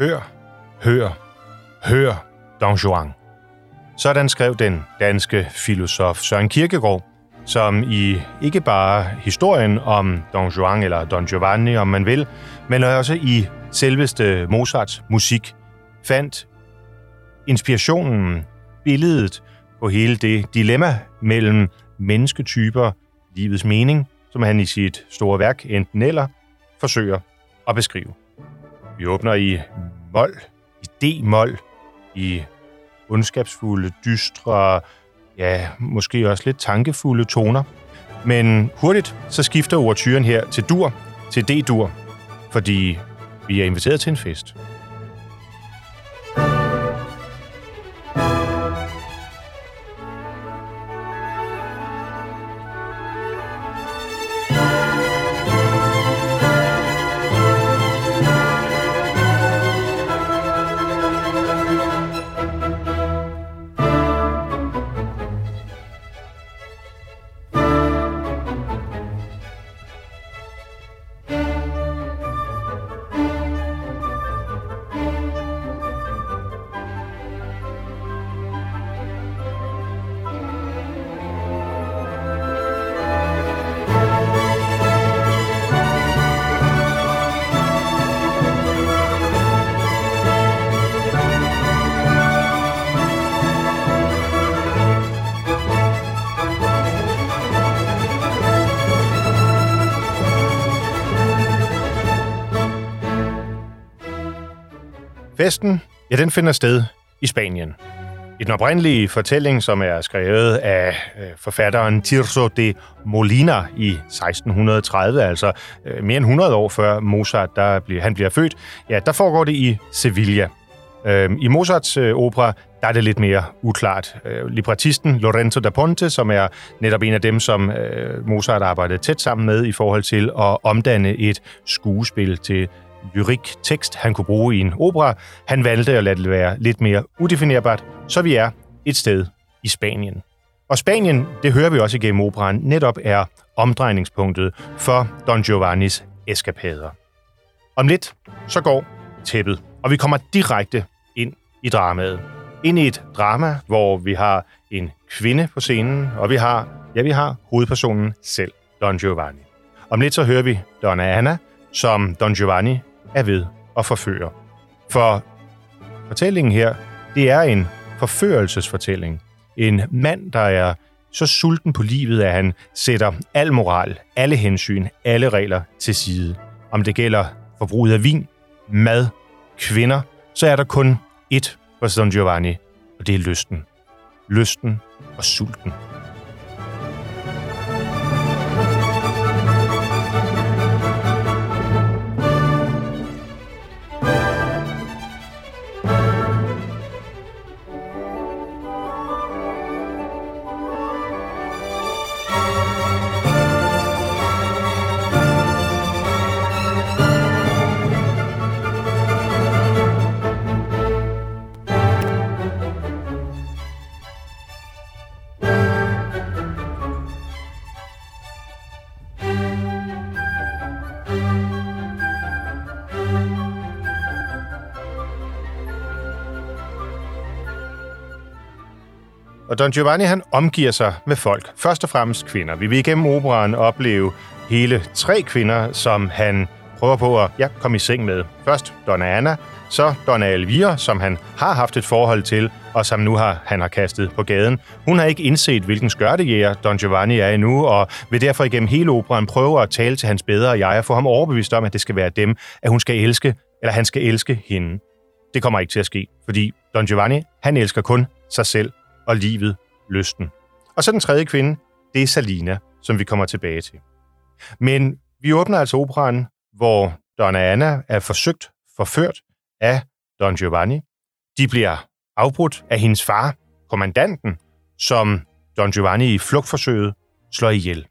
Hør, hør, hør Don Juan. Sådan skrev den danske filosof Søren Kierkegaard, som i ikke bare historien om Don Juan eller Don Giovanni, om man vil, men også i selveste Mozarts musik, fandt inspirationen, billedet på hele det dilemma mellem mennesketyper, livets mening, som han i sit store værk enten eller forsøger at beskrive. Vi åbner i mol, i D-mol, i ondskabsfulde, dystre, ja, måske også lidt tankefulde toner. Men hurtigt så skifter overturen her til dur, til D-dur, fordi vi er inviteret til en fest. Festen, ja, den finder sted i Spanien. I den oprindelige fortælling, som er skrevet af øh, forfatteren Tirso de Molina i 1630, altså øh, mere end 100 år før Mozart der bliver, han bliver født, ja, der foregår det i Sevilla. Øh, I Mozarts opera, der er det lidt mere uklart. Librettisten Lorenzo da Ponte, som er netop en af dem, som Mozart arbejdede tæt sammen med i forhold til at omdanne et skuespil til lyrik tekst, han kunne bruge i en opera. Han valgte at lade det være lidt mere udefinerbart, så vi er et sted i Spanien. Og Spanien, det hører vi også igennem operaen, netop er omdrejningspunktet for Don Giovannis eskapader. Om lidt, så går tæppet, og vi kommer direkte ind i dramaet. Ind i et drama, hvor vi har en kvinde på scenen, og vi har, ja, vi har hovedpersonen selv, Don Giovanni. Om lidt så hører vi Donna Anna, som Don Giovanni er ved at forføre. For fortællingen her, det er en forførelsesfortælling. En mand, der er så sulten på livet, at han sætter al moral, alle hensyn, alle regler til side. Om det gælder forbruget af vin, mad, kvinder, så er der kun ét for Don Giovanni, og det er lysten. Lysten og sulten. Og Don Giovanni, han omgiver sig med folk. Først og fremmest kvinder. Vi vil igennem operaen opleve hele tre kvinder, som han prøver på at ja, komme i seng med. Først Donna Anna, så Donna Elvira, som han har haft et forhold til, og som nu har han har kastet på gaden. Hun har ikke indset, hvilken skørtejæger Don Giovanni er endnu, og vil derfor igennem hele operaen prøve at tale til hans bedre jeg og få ham overbevist om, at det skal være dem, at hun skal elske, eller han skal elske hende. Det kommer ikke til at ske, fordi Don Giovanni, han elsker kun sig selv og livet, lysten. Og så den tredje kvinde, det er Salina, som vi kommer tilbage til. Men vi åbner altså operan, hvor Donna Anna er forsøgt forført af Don Giovanni. De bliver afbrudt af hendes far, kommandanten, som Don Giovanni i flugtforsøget slår ihjel.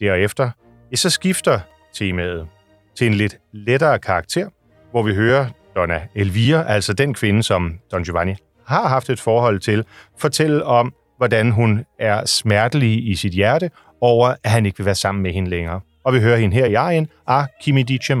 Derefter ja, så skifter temaet til en lidt lettere karakter, hvor vi hører Donna Elvira, altså den kvinde, som Don Giovanni har haft et forhold til, fortælle om, hvordan hun er smertelig i sit hjerte over, at han ikke vil være sammen med hende længere. Og vi hører hende her i arien, af Kimi Dice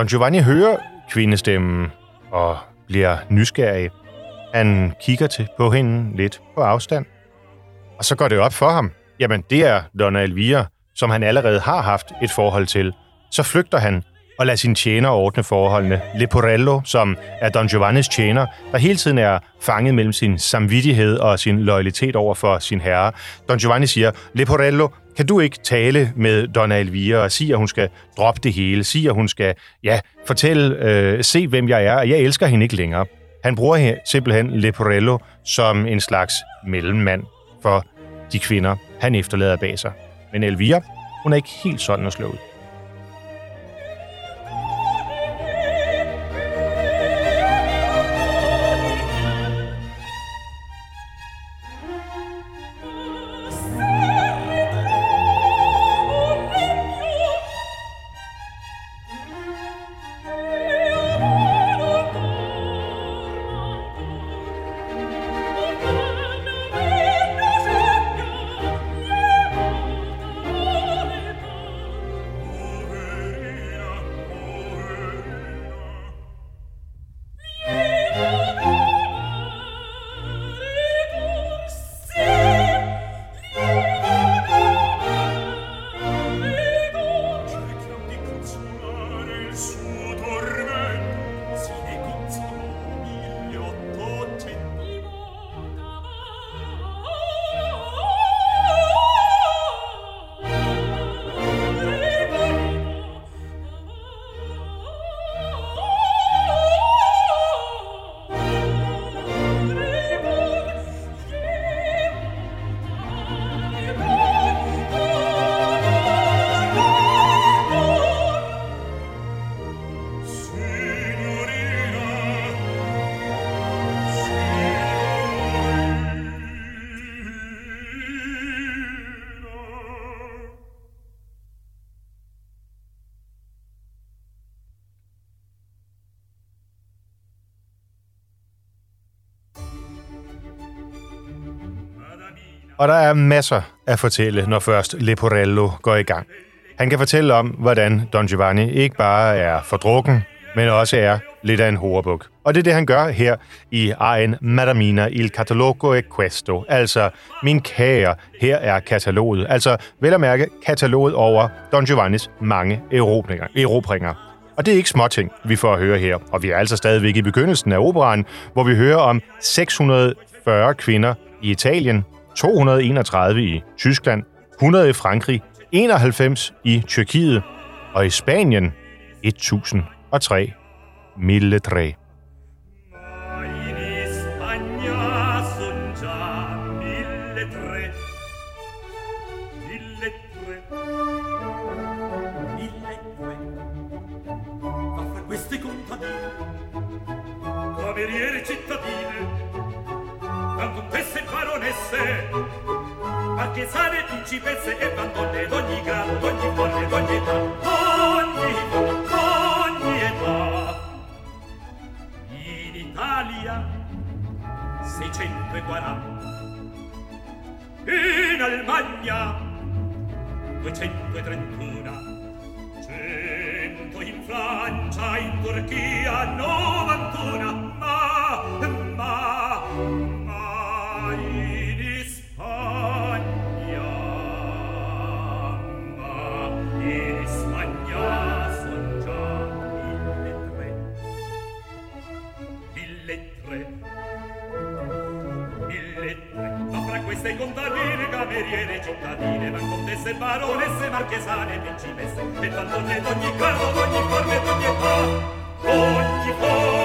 Don Giovanni hører kvindestemmen og bliver nysgerrig. Han kigger til på hende lidt på afstand. Og så går det op for ham. Jamen, det er Donna Elvira, som han allerede har haft et forhold til. Så flygter han og lader sin tjener ordne forholdene. Leporello, som er Don Giovannis tjener, der hele tiden er fanget mellem sin samvittighed og sin loyalitet over for sin herre. Don Giovanni siger, Leporello, kan du ikke tale med Donna Elvira og sige, at hun skal droppe det hele? Sige, at hun skal, ja, fortælle, øh, se hvem jeg er, og jeg elsker hende ikke længere. Han bruger simpelthen Leporello som en slags mellemmand for de kvinder, han efterlader bag sig. Men Elvira, hun er ikke helt sådan at slå ud. Og der er masser at fortælle, når først Leporello går i gang. Han kan fortælle om, hvordan Don Giovanni ikke bare er fordrukken, men også er lidt af en horebuk. Og det er det, han gør her i Ein Madamina il catalogo e questo. Altså, min kære, her er kataloget. Altså, vel at mærke, kataloget over Don Giovannis mange erobringer. erobringer. Og det er ikke småting, vi får at høre her. Og vi er altså stadigvæk i begyndelsen af operan, hvor vi hører om 640 kvinder i Italien, 231 i Tyskland, 100 i Frankrig, 91 i Tyrkiet og i Spanien 1003 milletræ. principesse e bandonne d'ogni grado, d'ogni forne, d'ogni età, d'ogni d'ogni età. In Italia 640, in Almagna 231, 100 in Francia, in Turchia 91, cameriere, cittadine, vancontesse, baronesse, marchesane, principesse, e tant'onne d'ogni grado, d'ogni forma e d'ogni età, ogni forma.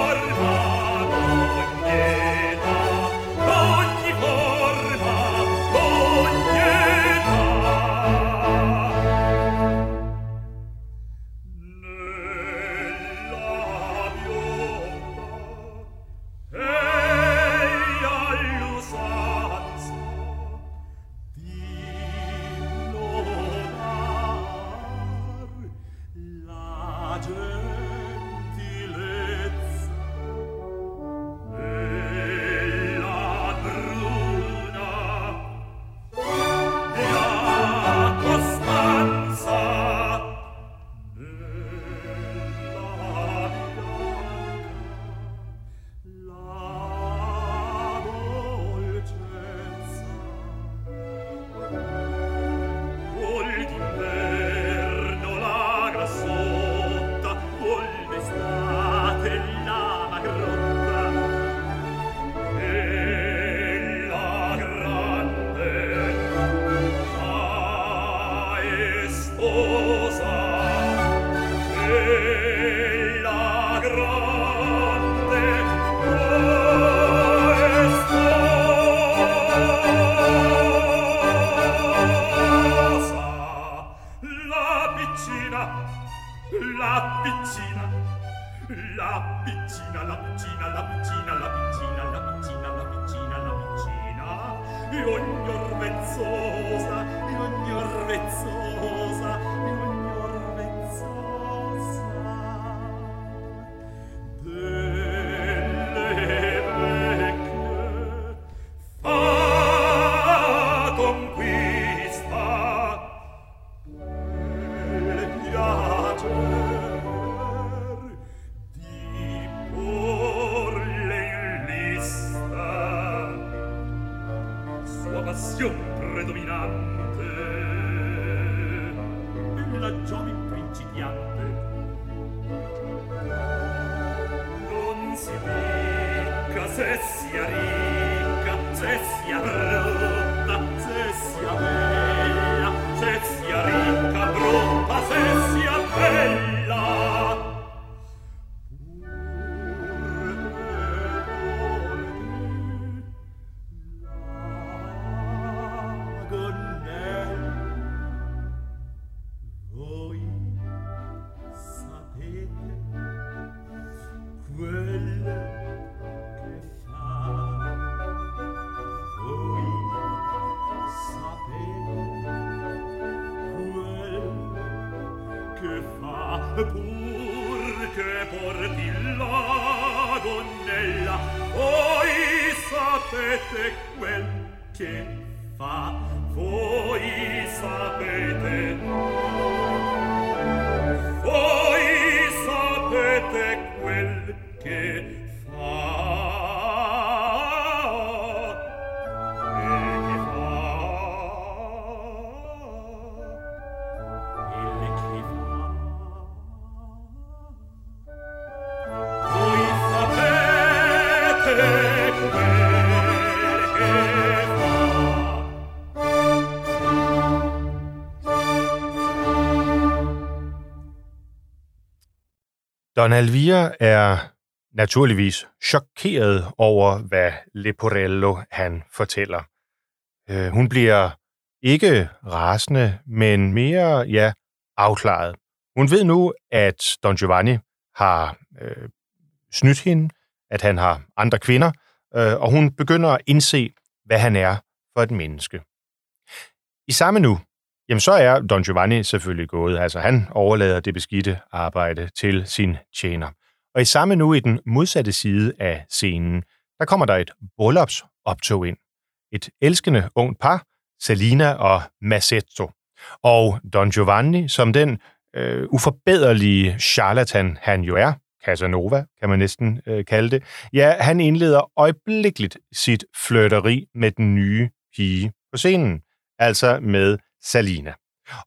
rosa in ogni orvezzosa Don Alvira er naturligvis chokeret over, hvad Leporello han fortæller. Øh, hun bliver ikke rasende, men mere, ja, afklaret. Hun ved nu, at Don Giovanni har øh, snydt hende, at han har andre kvinder, øh, og hun begynder at indse, hvad han er for et menneske. I samme nu, jamen så er Don Giovanni selvfølgelig gået. Altså han overlader det beskidte arbejde til sin tjener. Og i samme nu i den modsatte side af scenen, der kommer der et bryllupsoptog ind. Et elskende ungt par, Salina og Massetto. Og Don Giovanni, som den øh, uforbederlige charlatan han jo er, Casanova, kan man næsten øh, kalde det, ja, han indleder øjeblikkeligt sit flirteri med den nye pige på scenen, altså med Salina.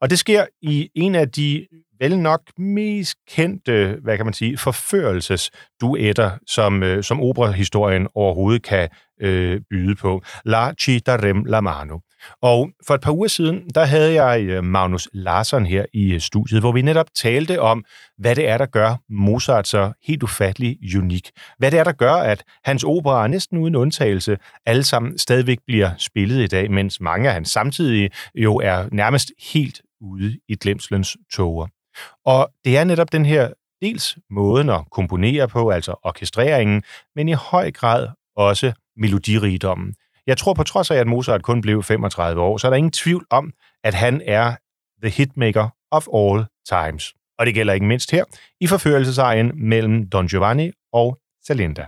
Og det sker i en af de vel nok mest kendte, hvad kan man sige, forførelsesduetter, som, øh, som operahistorien overhovedet kan øh, byde på. La Cita Rem la Mano. Og for et par uger siden, der havde jeg øh, Magnus Larsson her i øh, studiet, hvor vi netop talte om, hvad det er, der gør Mozart så helt ufattelig unik. Hvad det er, der gør, at hans operaer næsten uden undtagelse alle sammen stadigvæk bliver spillet i dag, mens mange af hans samtidige jo er nærmest helt ude i glemslens tåger. Og det er netop den her dels måden at komponere på, altså orkestreringen, men i høj grad også melodirigdommen. Jeg tror på trods af, at Mozart kun blev 35 år, så er der ingen tvivl om, at han er the hitmaker of all times. Og det gælder ikke mindst her i forførelsesejen mellem Don Giovanni og Salinda.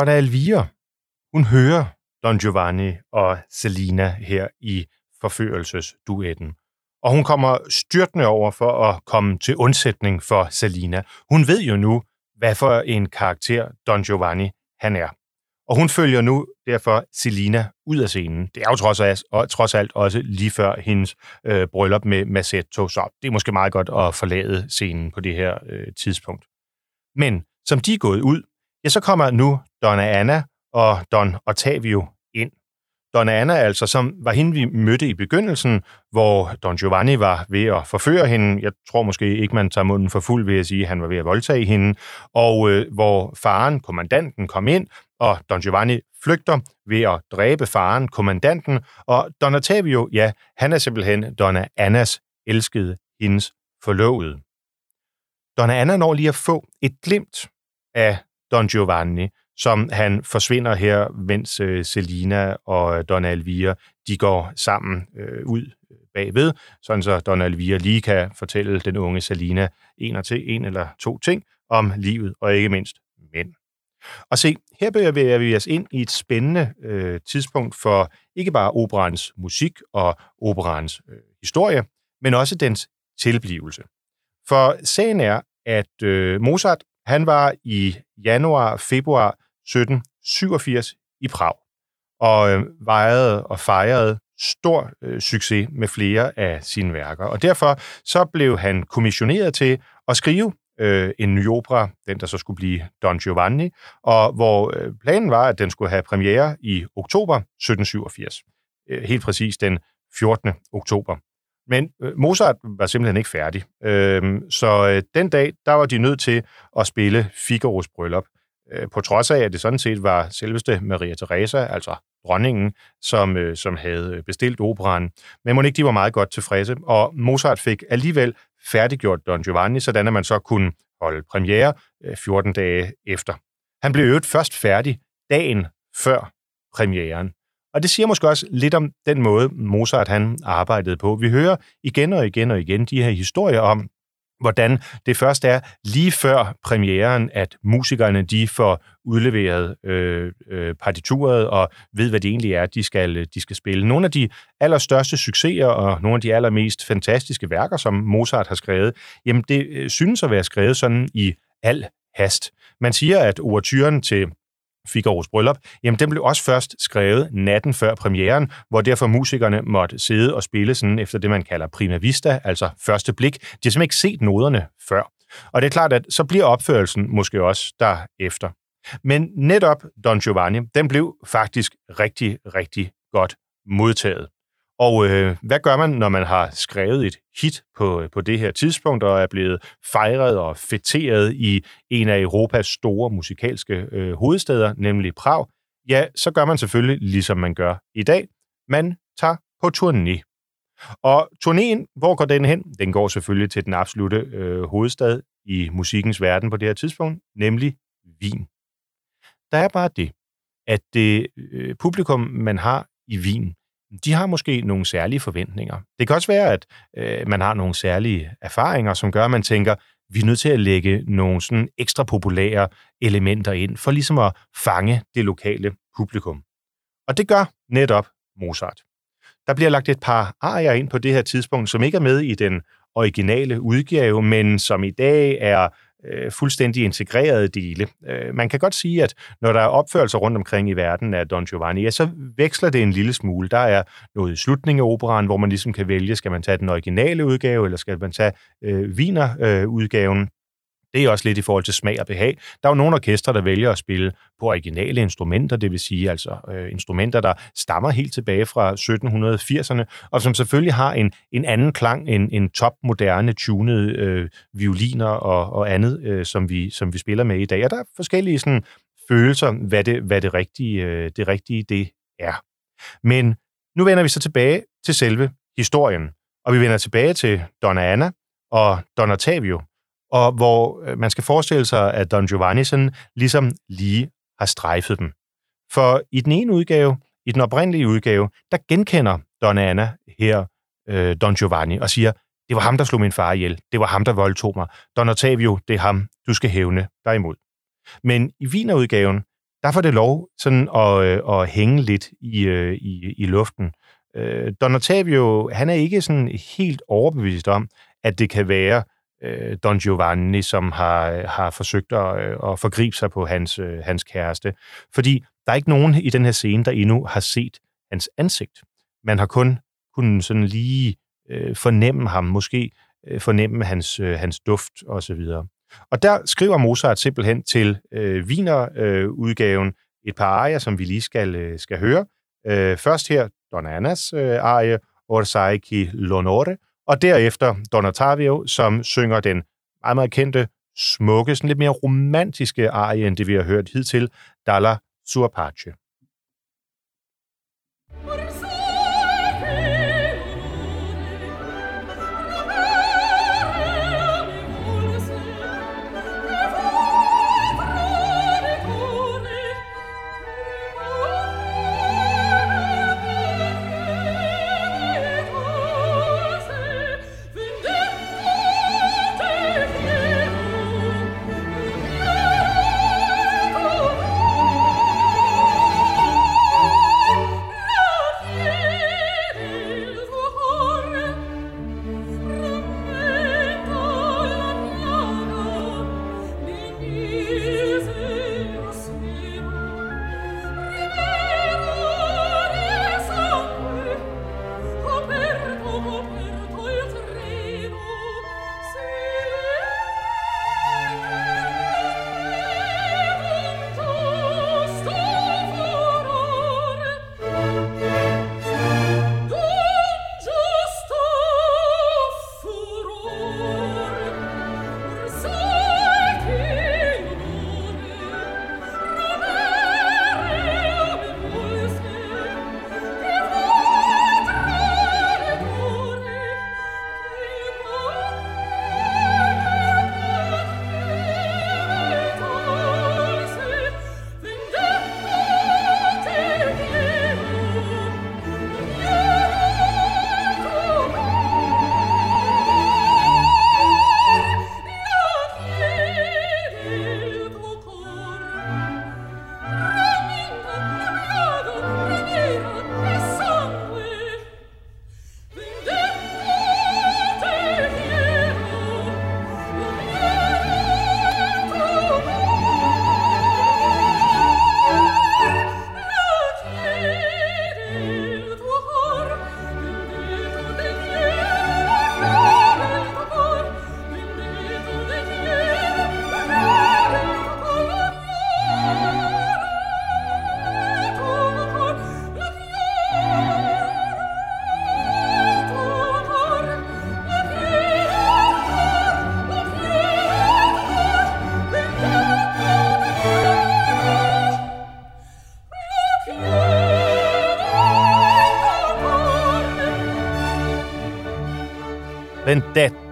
Donna Elvira, hun hører Don Giovanni og Selina her i forførelsesduetten. Og hun kommer styrtende over for at komme til undsætning for Selina. Hun ved jo nu, hvad for en karakter Don Giovanni han er. Og hun følger nu derfor Selina ud af scenen. Det er jo trods alt, og trods alt også lige før hendes øh, bryllup med Massetto, så det er måske meget godt at forlade scenen på det her øh, tidspunkt. Men som de er gået ud, ja, så kommer nu Donna Anna og Don Ottavio ind. Donna Anna altså, som var hende, vi mødte i begyndelsen, hvor Don Giovanni var ved at forføre hende. Jeg tror måske ikke, man tager munden for fuld ved at sige, at han var ved at voldtage hende. Og øh, hvor faren, kommandanten, kom ind, og Don Giovanni flygter ved at dræbe faren, kommandanten. Og Don Ottavio, ja, han er simpelthen Donna Annas elskede, hendes forlovede. Donna Anna når lige at få et glimt af Don Giovanni, som han forsvinder her, mens øh, Selina og Donna Elvira, de går sammen øh, ud bagved, sådan så Donna Elvira lige kan fortælle den unge Selina en, og til, en eller to ting om livet, og ikke mindst mænd. Og se, her bevæger vi os ind i et spændende øh, tidspunkt for ikke bare operans musik og operans øh, historie, men også dens tilblivelse. For sagen er, at øh, Mozart han var i januar-februar 1787 i Prag, og øh, vejede og fejrede stor øh, succes med flere af sine værker. Og derfor så blev han kommissioneret til at skrive øh, en ny opera, den der så skulle blive Don Giovanni, og hvor øh, planen var, at den skulle have premiere i oktober 1787. Øh, helt præcis den 14. oktober. Men øh, Mozart var simpelthen ikke færdig. Øhm, så øh, den dag, der var de nødt til at spille Figaros bryllup. Øh, på trods af, at det sådan set var selveste Maria Theresa, altså dronningen, som, som havde bestilt operan. Men må ikke de var meget godt tilfredse, og Mozart fik alligevel færdiggjort Don Giovanni, sådan at man så kunne holde premiere 14 dage efter. Han blev øvet først færdig dagen før premieren. Og det siger måske også lidt om den måde, Mozart han arbejdede på. Vi hører igen og igen og igen de her historier om, hvordan det først er lige før premieren, at musikerne de får udleveret øh, øh, partituret og ved, hvad det egentlig er, de skal, øh, de skal spille. Nogle af de allerstørste succeser og nogle af de allermest fantastiske værker, som Mozart har skrevet, jamen det øh, synes at være skrevet sådan i al hast. Man siger, at overturen til Figaros bryllup, jamen den blev også først skrevet natten før premieren, hvor derfor musikerne måtte sidde og spille sådan efter det, man kalder prima vista, altså første blik. De har simpelthen ikke set noderne før. Og det er klart, at så bliver opførelsen måske også derefter. Men netop Don Giovanni, den blev faktisk rigtig, rigtig godt modtaget. Og øh, hvad gør man, når man har skrevet et hit på, på det her tidspunkt, og er blevet fejret og fætteret i en af Europas store musikalske øh, hovedsteder, nemlig Prag? Ja, så gør man selvfølgelig, ligesom man gør i dag. Man tager på turné. Og turnéen, hvor går den hen? Den går selvfølgelig til den absolute øh, hovedstad i musikkens verden på det her tidspunkt, nemlig Wien. Der er bare det, at det øh, publikum, man har i Wien, de har måske nogle særlige forventninger. Det kan også være, at øh, man har nogle særlige erfaringer, som gør, at man tænker, vi er nødt til at lægge nogle sådan ekstra populære elementer ind, for ligesom at fange det lokale publikum. Og det gør netop Mozart. Der bliver lagt et par arier ind på det her tidspunkt, som ikke er med i den originale udgave, men som i dag er øh, fuldstændig integrerede dele. Øh, man kan godt sige, at når der er opførelser rundt omkring i verden af Don Giovanni, ja, så veksler det en lille smule. Der er noget i slutningen af operan, hvor man ligesom kan vælge, skal man tage den originale udgave, eller skal man tage øh, Wiener-udgaven. Øh, det er også lidt i forhold til smag og behag. Der er jo nogle orkestre, der vælger at spille på originale instrumenter, det vil sige altså øh, instrumenter, der stammer helt tilbage fra 1780'erne, og som selvfølgelig har en, en anden klang end en topmoderne tunede øh, violiner og, og andet, øh, som, vi, som vi spiller med i dag. Og der er forskellige sådan, følelser, hvad det, hvad det rigtige, øh, det rigtige det er. Men nu vender vi så tilbage til selve historien, og vi vender tilbage til Donna Anna og Don Ottavio, og hvor øh, man skal forestille sig, at Don Giovanni sådan ligesom lige har strejfet dem. For i den ene udgave, i den oprindelige udgave, der genkender Don Anna her øh, Don Giovanni og siger, det var ham, der slog min far ihjel. Det var ham, der voldtog mig. Don Ottavio, det er ham. Du skal hævne dig imod. Men i Wiener-udgaven, der får det lov sådan at, øh, at hænge lidt i, øh, i, i luften. Øh, Don Ottavio, han er ikke sådan helt overbevist om, at det kan være øh, Don Giovanni, som har, har forsøgt at, øh, at forgribe sig på hans, øh, hans kæreste. Fordi der er ikke nogen i den her scene, der endnu har set hans ansigt. Man har kun kunnet sådan lige øh, fornemme ham, måske øh, fornemme hans, øh, hans duft osv. Og der skriver Mozart simpelthen til øh, Wiener-udgaven øh, et par arier, som vi lige skal, øh, skal høre. Øh, først her Don Annas øh, arie, Orsai chi l'onore, og derefter Don Ottavio, som synger den meget, meget kendte, smukke, sådan lidt mere romantiske arie, end det vi har hørt hidtil, Dalla sua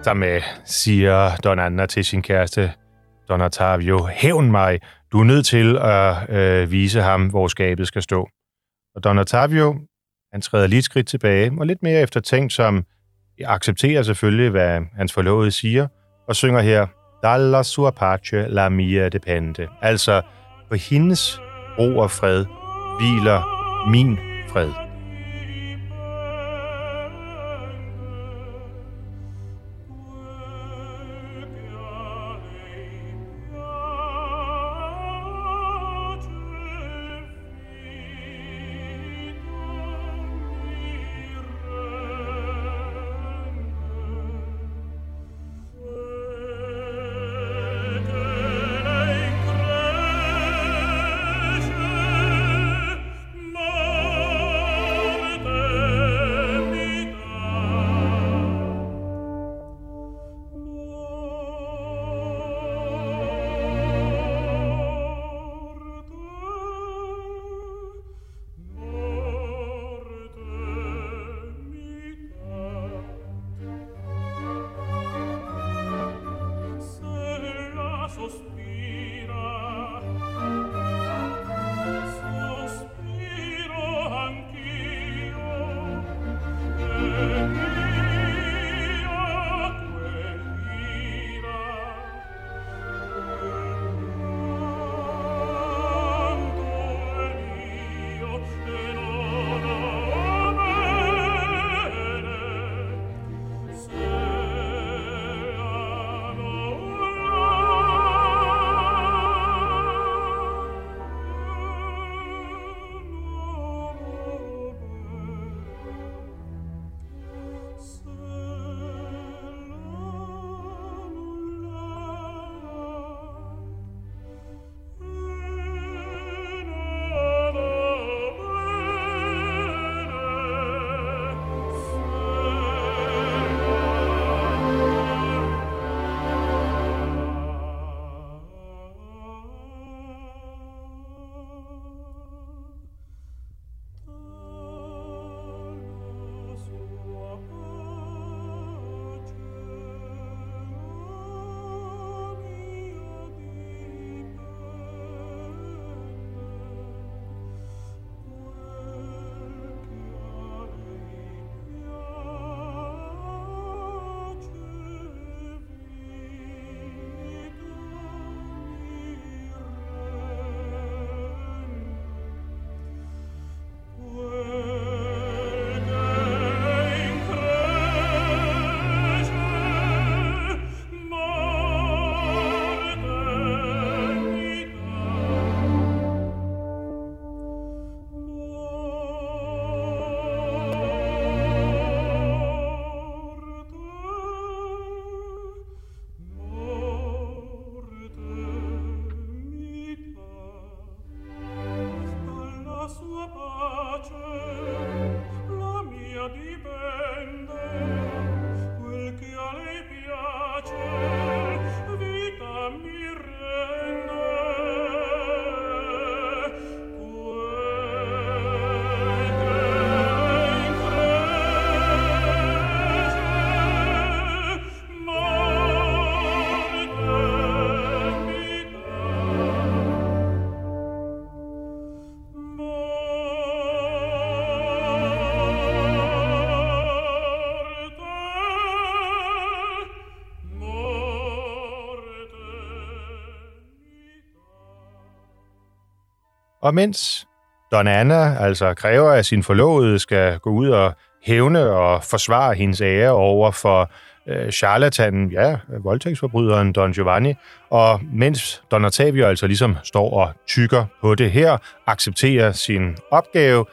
pace. Med, siger Don Anna til sin kæreste Don Ottavio. Hævn mig, du er nødt til at øh, vise ham, hvor skabet skal stå. Og Don Ottavio, han træder lige et skridt tilbage, og lidt mere eftertænkt som accepterer selvfølgelig, hvad hans forlovede siger, og synger her, Dalla sua pace la mia depende. Altså, på hendes ro og fred hviler min fred. Og mens Don Anna altså kræver, at sin forlovede skal gå ud og hævne og forsvare hendes ære over for øh, charlatanen, ja, voldtægtsforbryderen Don Giovanni, og mens Don Ottavio altså ligesom står og tykker på det her, accepterer sin opgave,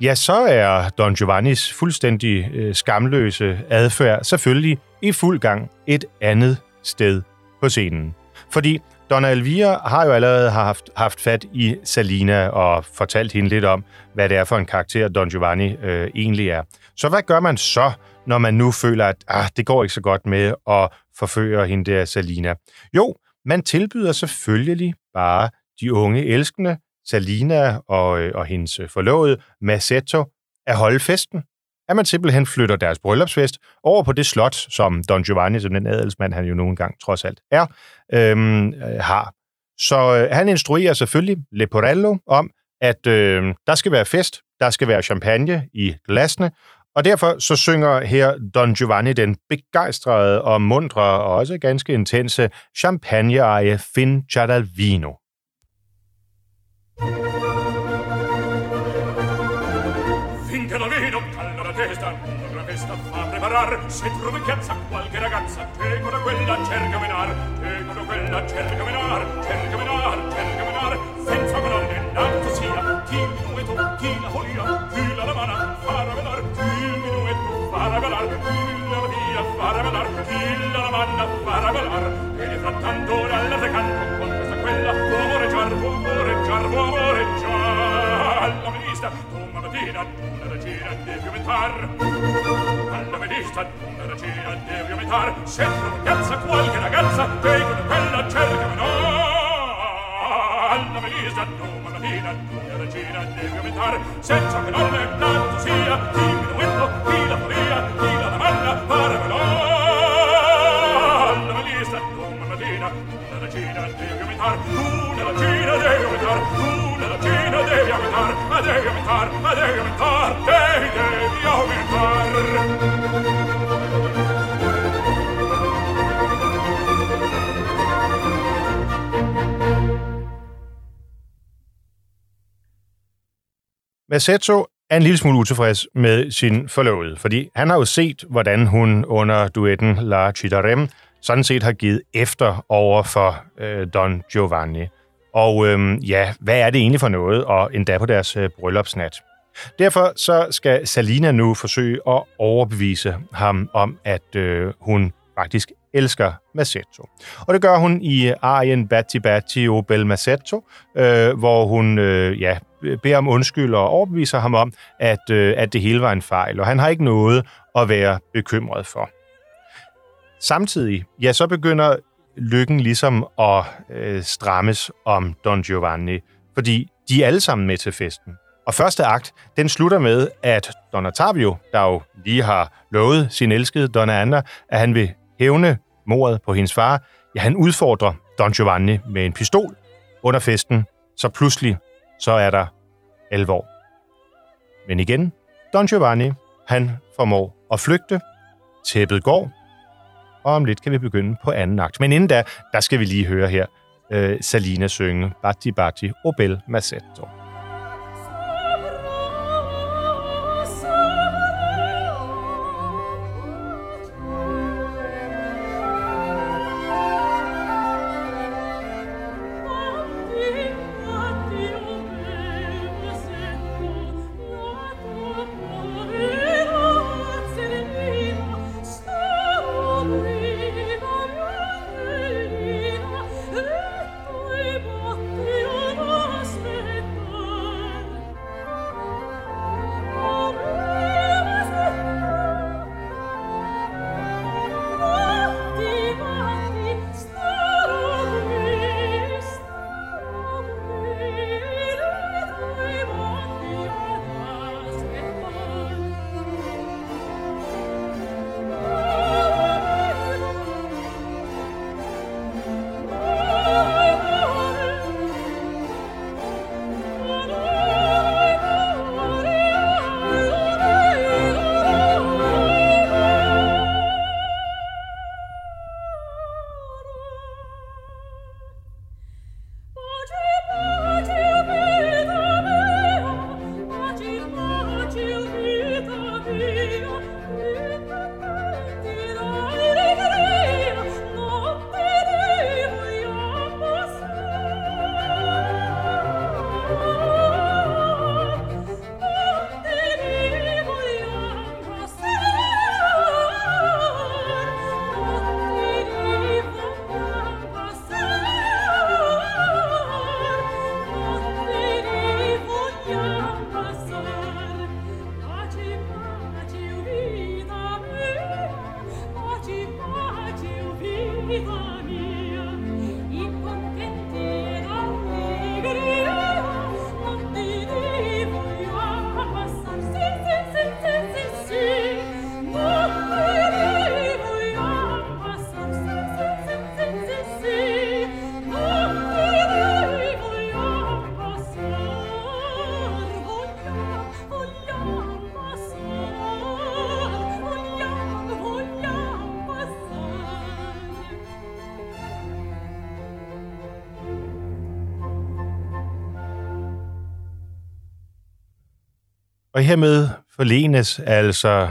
ja, så er Don Giovannis fuldstændig øh, skamløse adfærd selvfølgelig i fuld gang et andet sted på scenen. Fordi Donna Elvira har jo allerede haft, haft fat i Salina og fortalt hende lidt om, hvad det er for en karakter, Don Giovanni øh, egentlig er. Så hvad gør man så, når man nu føler, at ah, det går ikke så godt med at forføre hende der Salina? Jo, man tilbyder selvfølgelig bare de unge elskende, Salina og, øh, og hendes forlovede, Massetto, at holde festen. At man simpelthen flytter deres bryllupsfest over på det slot, som Don Giovanni, som den adelsmand, han jo nogle gange trods alt er, øhm, øh, har. Så øh, han instruerer selvfølgelig Leporello om, at øh, der skal være fest, der skal være champagne i glasene, og derfor så synger her Don Giovanni den begejstrede og mundre og også ganske intense champagne-eje Fin Ciadalvino. Fa preparar, se trovi piazza qualche ragazza, tego da quella cerca menar, tego da quella cerca menar, cerca menar, cerca menar, senza colonne, nato sia, chi il minueto, chi la folia, chi la la mana, farà velar, chi il minueto, farà velar, chi la via, farà velar, chi la la manna, farà velar, e di frattanto dall'altre canto, con questa quella, uomoreggiar, uomoreggiar, uomoreggiar, alla ministra, una mattina, una regina devi aumentar, vista una regina devi aumentar sempre una piazza qualche ragazza che con quella cerca ma no alla velisa no mattina una regina devi aumentar senza che non le tanto sia chi minuetto chi la faria chi la domanda pare ma no alla velisa no mattina una regina devi aumentar una regina devi aumentar una regina devi aumentar ma devi aumentar ma devi aumentar devi devi aumentar Massetto er en lille smule utilfreds med sin forlovede, fordi han har jo set, hvordan hun under duetten La Citarem sådan set har givet efter over for øh, Don Giovanni. Og øhm, ja, hvad er det egentlig for noget, og endda på deres øh, bryllupsnat? Derfor så skal Salina nu forsøge at overbevise ham om, at øh, hun faktisk elsker Massetto. Og det gør hun i øh, arien Batti Batti o Bel Massetto, øh, hvor hun øh, ja, beder om undskyld og overbeviser ham om, at, øh, at det hele var en fejl, og han har ikke noget at være bekymret for. Samtidig, ja, så begynder lykken ligesom at øh, strammes om Don Giovanni, fordi de er alle sammen med til festen. Og første akt, den slutter med, at Don Ottavio, der jo lige har lovet sin elskede Donna Anna, at han vil hævne mordet på hendes far, ja, han udfordrer Don Giovanni med en pistol under festen, så pludselig så er der alvor. Men igen, Don Giovanni, han formår at flygte, tæppet går, og om lidt kan vi begynde på anden akt. Men inden da, der skal vi lige høre her øh, Salina synge Batti Batti o Bel Massetto. Og hermed forlenes altså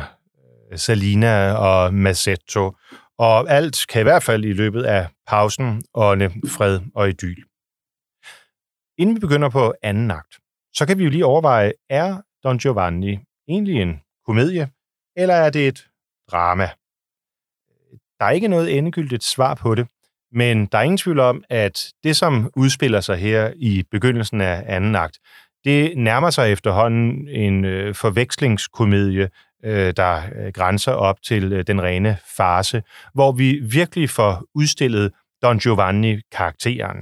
øh, Salina og Massetto, og alt kan i hvert fald i løbet af pausen ånde fred og idyl. Inden vi begynder på anden akt, så kan vi jo lige overveje, er Don Giovanni egentlig en komedie, eller er det et drama? Der er ikke noget endegyldigt svar på det, men der er ingen tvivl om, at det, som udspiller sig her i begyndelsen af anden akt, det nærmer sig efterhånden en øh, forvekslingskomedie, øh, der øh, grænser op til øh, den rene farse, hvor vi virkelig får udstillet Don Giovanni-karakteren.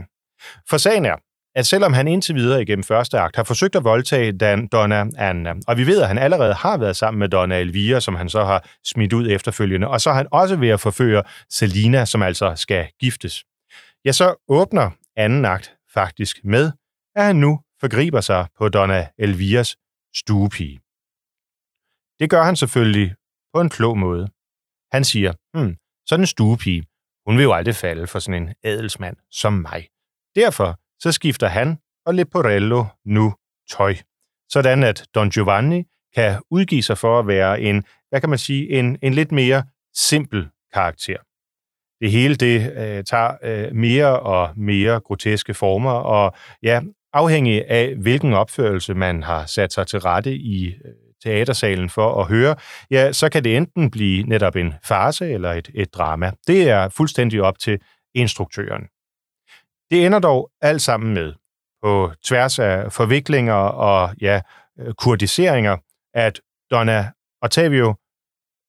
For sagen er, at selvom han indtil videre igennem første akt har forsøgt at voldtage Dan, Donna Anna, og vi ved, at han allerede har været sammen med Donna Elvira, som han så har smidt ud efterfølgende, og så er han også ved at forføre Selina, som altså skal giftes. Ja, så åbner anden akt faktisk med, at han nu forgriber sig på Donna Elviras stuepige. Det gør han selvfølgelig på en klog måde. Han siger, hmm, sådan en stuepige, hun vil jo aldrig falde for sådan en adelsmand som mig. Derfor så skifter han og Leporello nu tøj, sådan at Don Giovanni kan udgive sig for at være en, hvad kan man sige, en, en lidt mere simpel karakter. Det hele det øh, tager øh, mere og mere groteske former, og ja, afhængig af hvilken opførelse man har sat sig til rette i øh, teatersalen for at høre, ja, så kan det enten blive netop en farse eller et, et drama. Det er fuldstændig op til instruktøren. Det ender dog alt sammen med, på tværs af forviklinger og ja, øh, kurdiseringer, at Donna Ottavio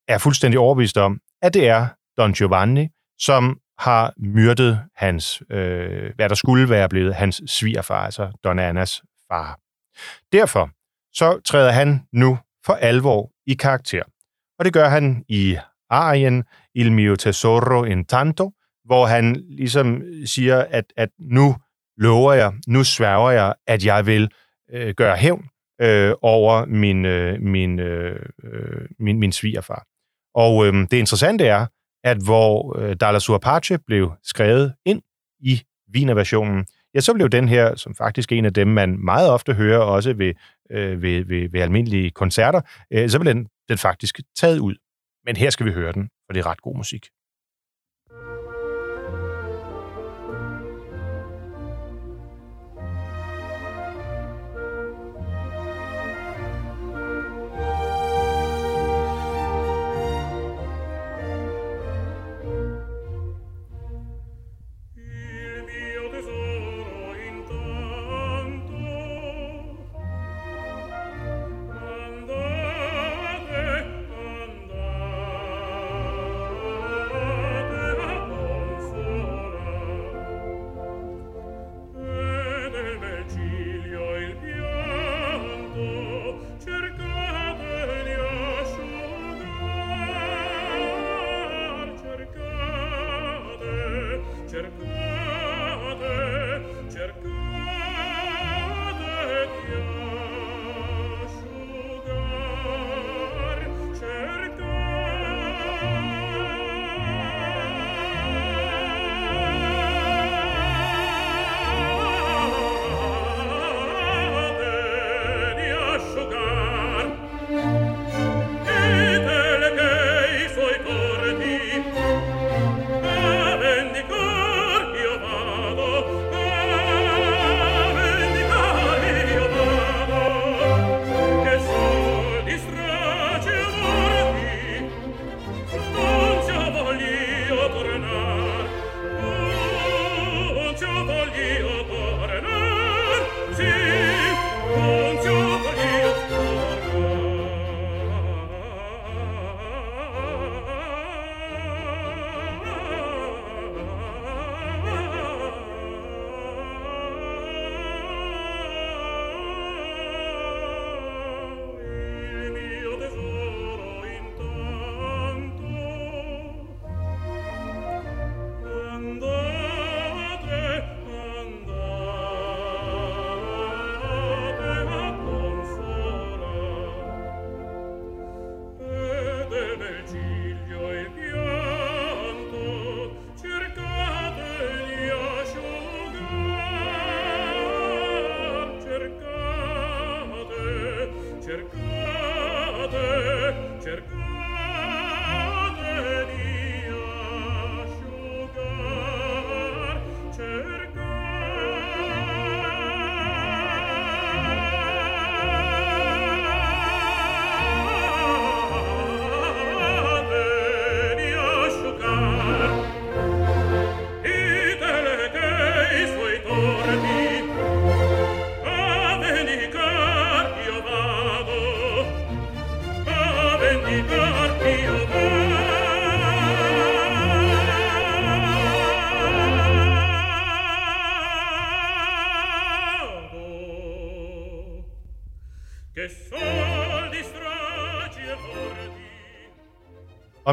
er fuldstændig overbevist om, at det er Don Giovanni, som har myrdet hans, øh, hvad der skulle være blevet hans svigerfar, altså Don Annas far. Derfor så træder han nu for alvor i karakter. Og det gør han i arien Il mio tesoro intanto, hvor han ligesom siger, at, at nu lover jeg, nu sværger jeg, at jeg vil øh, gøre hævn øh, over min, øh, min, øh, øh min, min svigerfar. Og øh, det interessante er, at hvor øh, Dallas Suapace blev skrevet ind i Wiener-versionen, ja, så blev den her, som faktisk en af dem, man meget ofte hører også ved, øh, ved, ved, ved almindelige koncerter, øh, så blev den, den faktisk taget ud. Men her skal vi høre den, for det er ret god musik.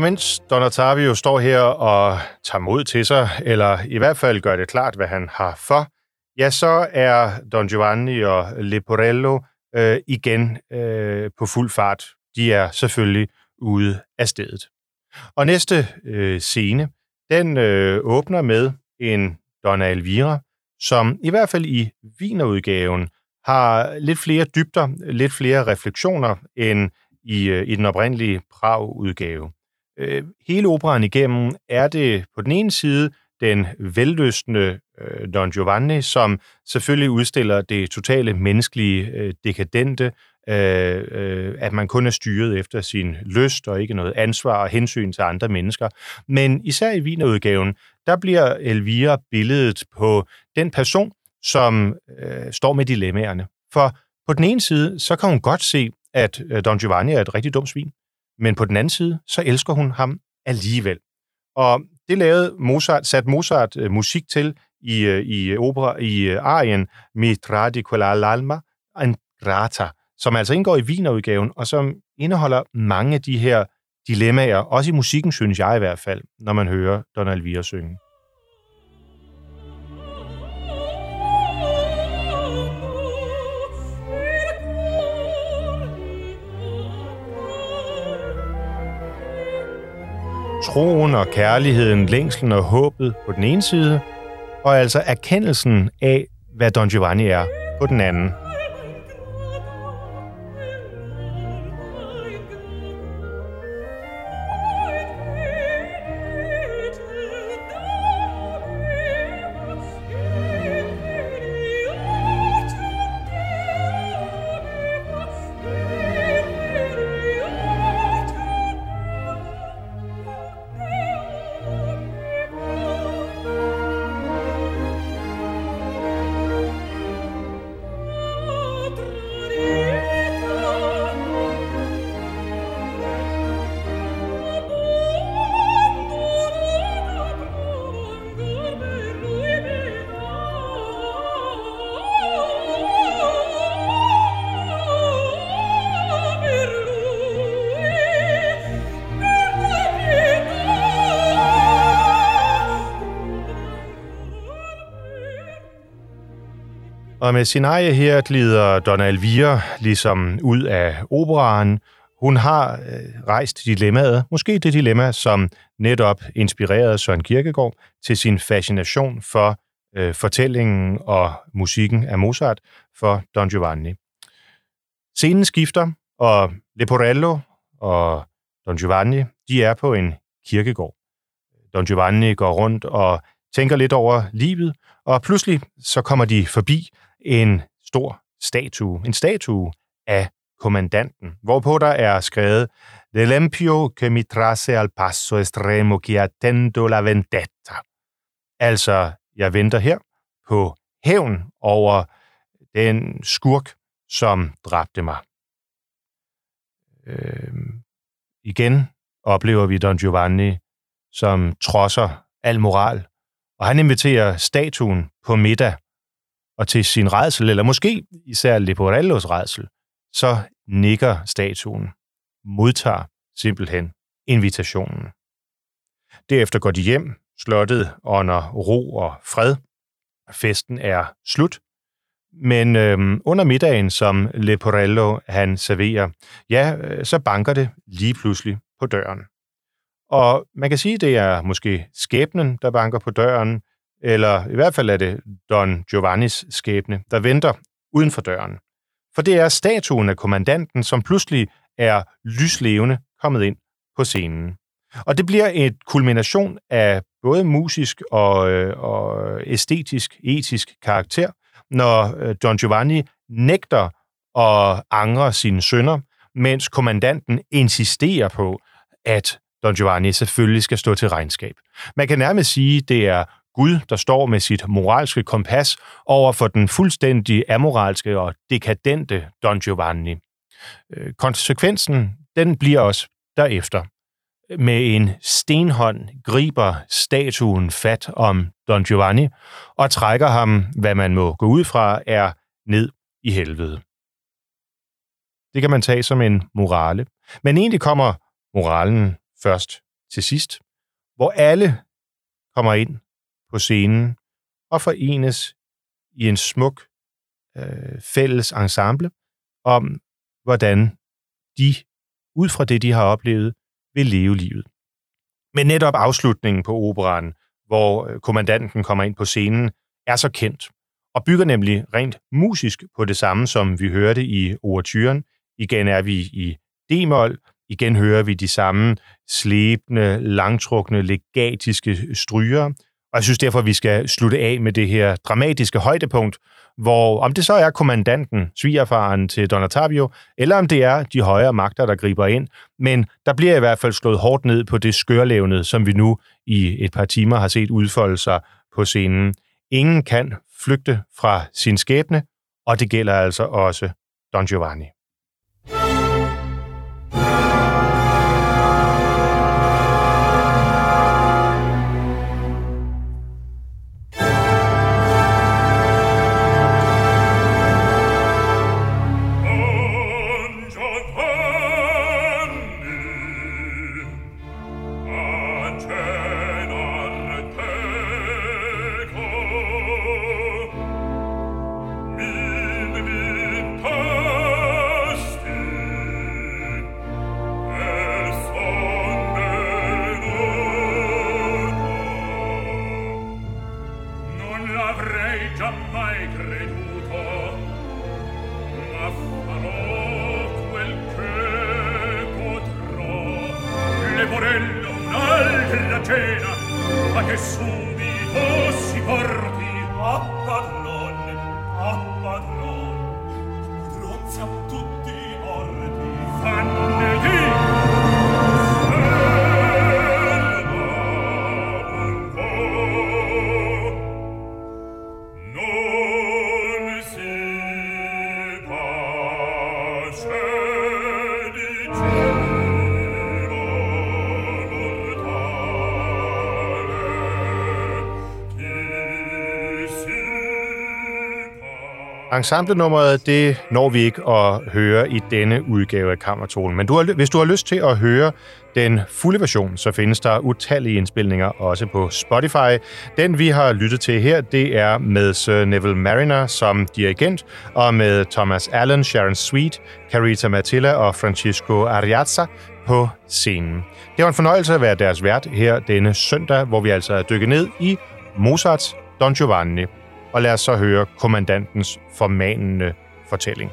Mens Don Ottavio står her og tager mod til sig, eller i hvert fald gør det klart, hvad han har for, ja, så er Don Giovanni og Leporello øh, igen øh, på fuld fart. De er selvfølgelig ude af stedet. Og næste øh, scene, den øh, åbner med en Donna Elvira, som i hvert fald i vinerudgaven har lidt flere dybder, lidt flere refleksioner end i, øh, i den oprindelige Prag-udgave. Øh, hele operan igennem er det på den ene side den velløsende øh, Don Giovanni, som selvfølgelig udstiller det totale menneskelige øh, dekadente, øh, øh, at man kun er styret efter sin lyst og ikke noget ansvar og hensyn til andre mennesker. Men især i Wienerudgaven, der bliver Elvira billedet på den person, som øh, står med dilemmaerne. For på den ene side, så kan hun godt se, at øh, Don Giovanni er et rigtig dumt svin. Men på den anden side, så elsker hun ham alligevel. Og det lavede Mozart, satte Mozart øh, musik til i, øh, i opera, i øh, arien Mi di quella l'alma grata, som altså indgår i Wienerudgaven, og som indeholder mange af de her dilemmaer, også i musikken, synes jeg i hvert fald, når man hører Donald Elvira synge. Troen og kærligheden, længslen og håbet på den ene side, og altså erkendelsen af, hvad Don Giovanni er på den anden. Med sin eje her glider Donna Elvira ligesom ud af operaen. Hun har øh, rejst dilemmaet, måske det dilemma, som netop inspirerede Søren Kierkegaard til sin fascination for øh, fortællingen og musikken af Mozart for Don Giovanni. Scenen skifter, og Leporello og Don Giovanni, de er på en kirkegård. Don Giovanni går rundt og tænker lidt over livet, og pludselig så kommer de forbi en stor statue, en statue af kommandanten, hvorpå der er skrevet L'empio che mi trasse al passo estremo che attendo la vendetta. Altså, jeg venter her på hævn over den skurk, som dræbte mig. Øh, igen oplever vi Don Giovanni, som trodser al moral, og han inviterer statuen på middag og til sin redsel, eller måske især Leporellos redsel, så nikker statuen, modtager simpelthen invitationen. Derefter går de hjem, slottet under ro og fred. Festen er slut. Men øhm, under middagen, som Leporello han serverer, ja, øh, så banker det lige pludselig på døren. Og man kan sige, det er måske skæbnen, der banker på døren, eller i hvert fald er det Don Giovannis skæbne, der venter uden for døren. For det er statuen af kommandanten, som pludselig er lyslevende kommet ind på scenen. Og det bliver et kulmination af både musisk og, øh, og æstetisk, etisk karakter, når øh, Don Giovanni nægter at angre sine sønner, mens kommandanten insisterer på, at Don Giovanni selvfølgelig skal stå til regnskab. Man kan nærmest sige, at det er Gud, der står med sit moralske kompas over for den fuldstændig amoralske og dekadente Don Giovanni. Øh, konsekvensen, den bliver også derefter. Med en stenhånd griber statuen fat om Don Giovanni og trækker ham, hvad man må gå ud fra, er ned i helvede. Det kan man tage som en morale. Men egentlig kommer moralen først til sidst, hvor alle kommer ind på scenen og forenes i en smuk øh, fælles ensemble om, hvordan de, ud fra det, de har oplevet, vil leve livet. Men netop afslutningen på operan, hvor øh, kommandanten kommer ind på scenen, er så kendt, og bygger nemlig rent musisk på det samme, som vi hørte i overturen. Igen er vi i D-mol, igen hører vi de samme slæbende, langtrukne, legatiske stryger, og jeg synes derfor, vi skal slutte af med det her dramatiske højdepunkt, hvor om det så er kommandanten, svigerfaren til Don Ottavio, eller om det er de højere magter, der griber ind, men der bliver i hvert fald slået hårdt ned på det skørlevnede, som vi nu i et par timer har set udfolde sig på scenen. Ingen kan flygte fra sin skæbne, og det gælder altså også Don Giovanni. Ensemblenummeret, det når vi ikke at høre i denne udgave af Kammertonen. Men du har, hvis du har lyst til at høre den fulde version, så findes der utallige indspilninger også på Spotify. Den, vi har lyttet til her, det er med Sir Neville Mariner som dirigent, og med Thomas Allen, Sharon Sweet, Carita Matilla og Francisco Ariazza på scenen. Det var en fornøjelse at være deres vært her denne søndag, hvor vi altså er dykket ned i Mozarts Don Giovanni og lad os så høre kommandantens formanende fortælling.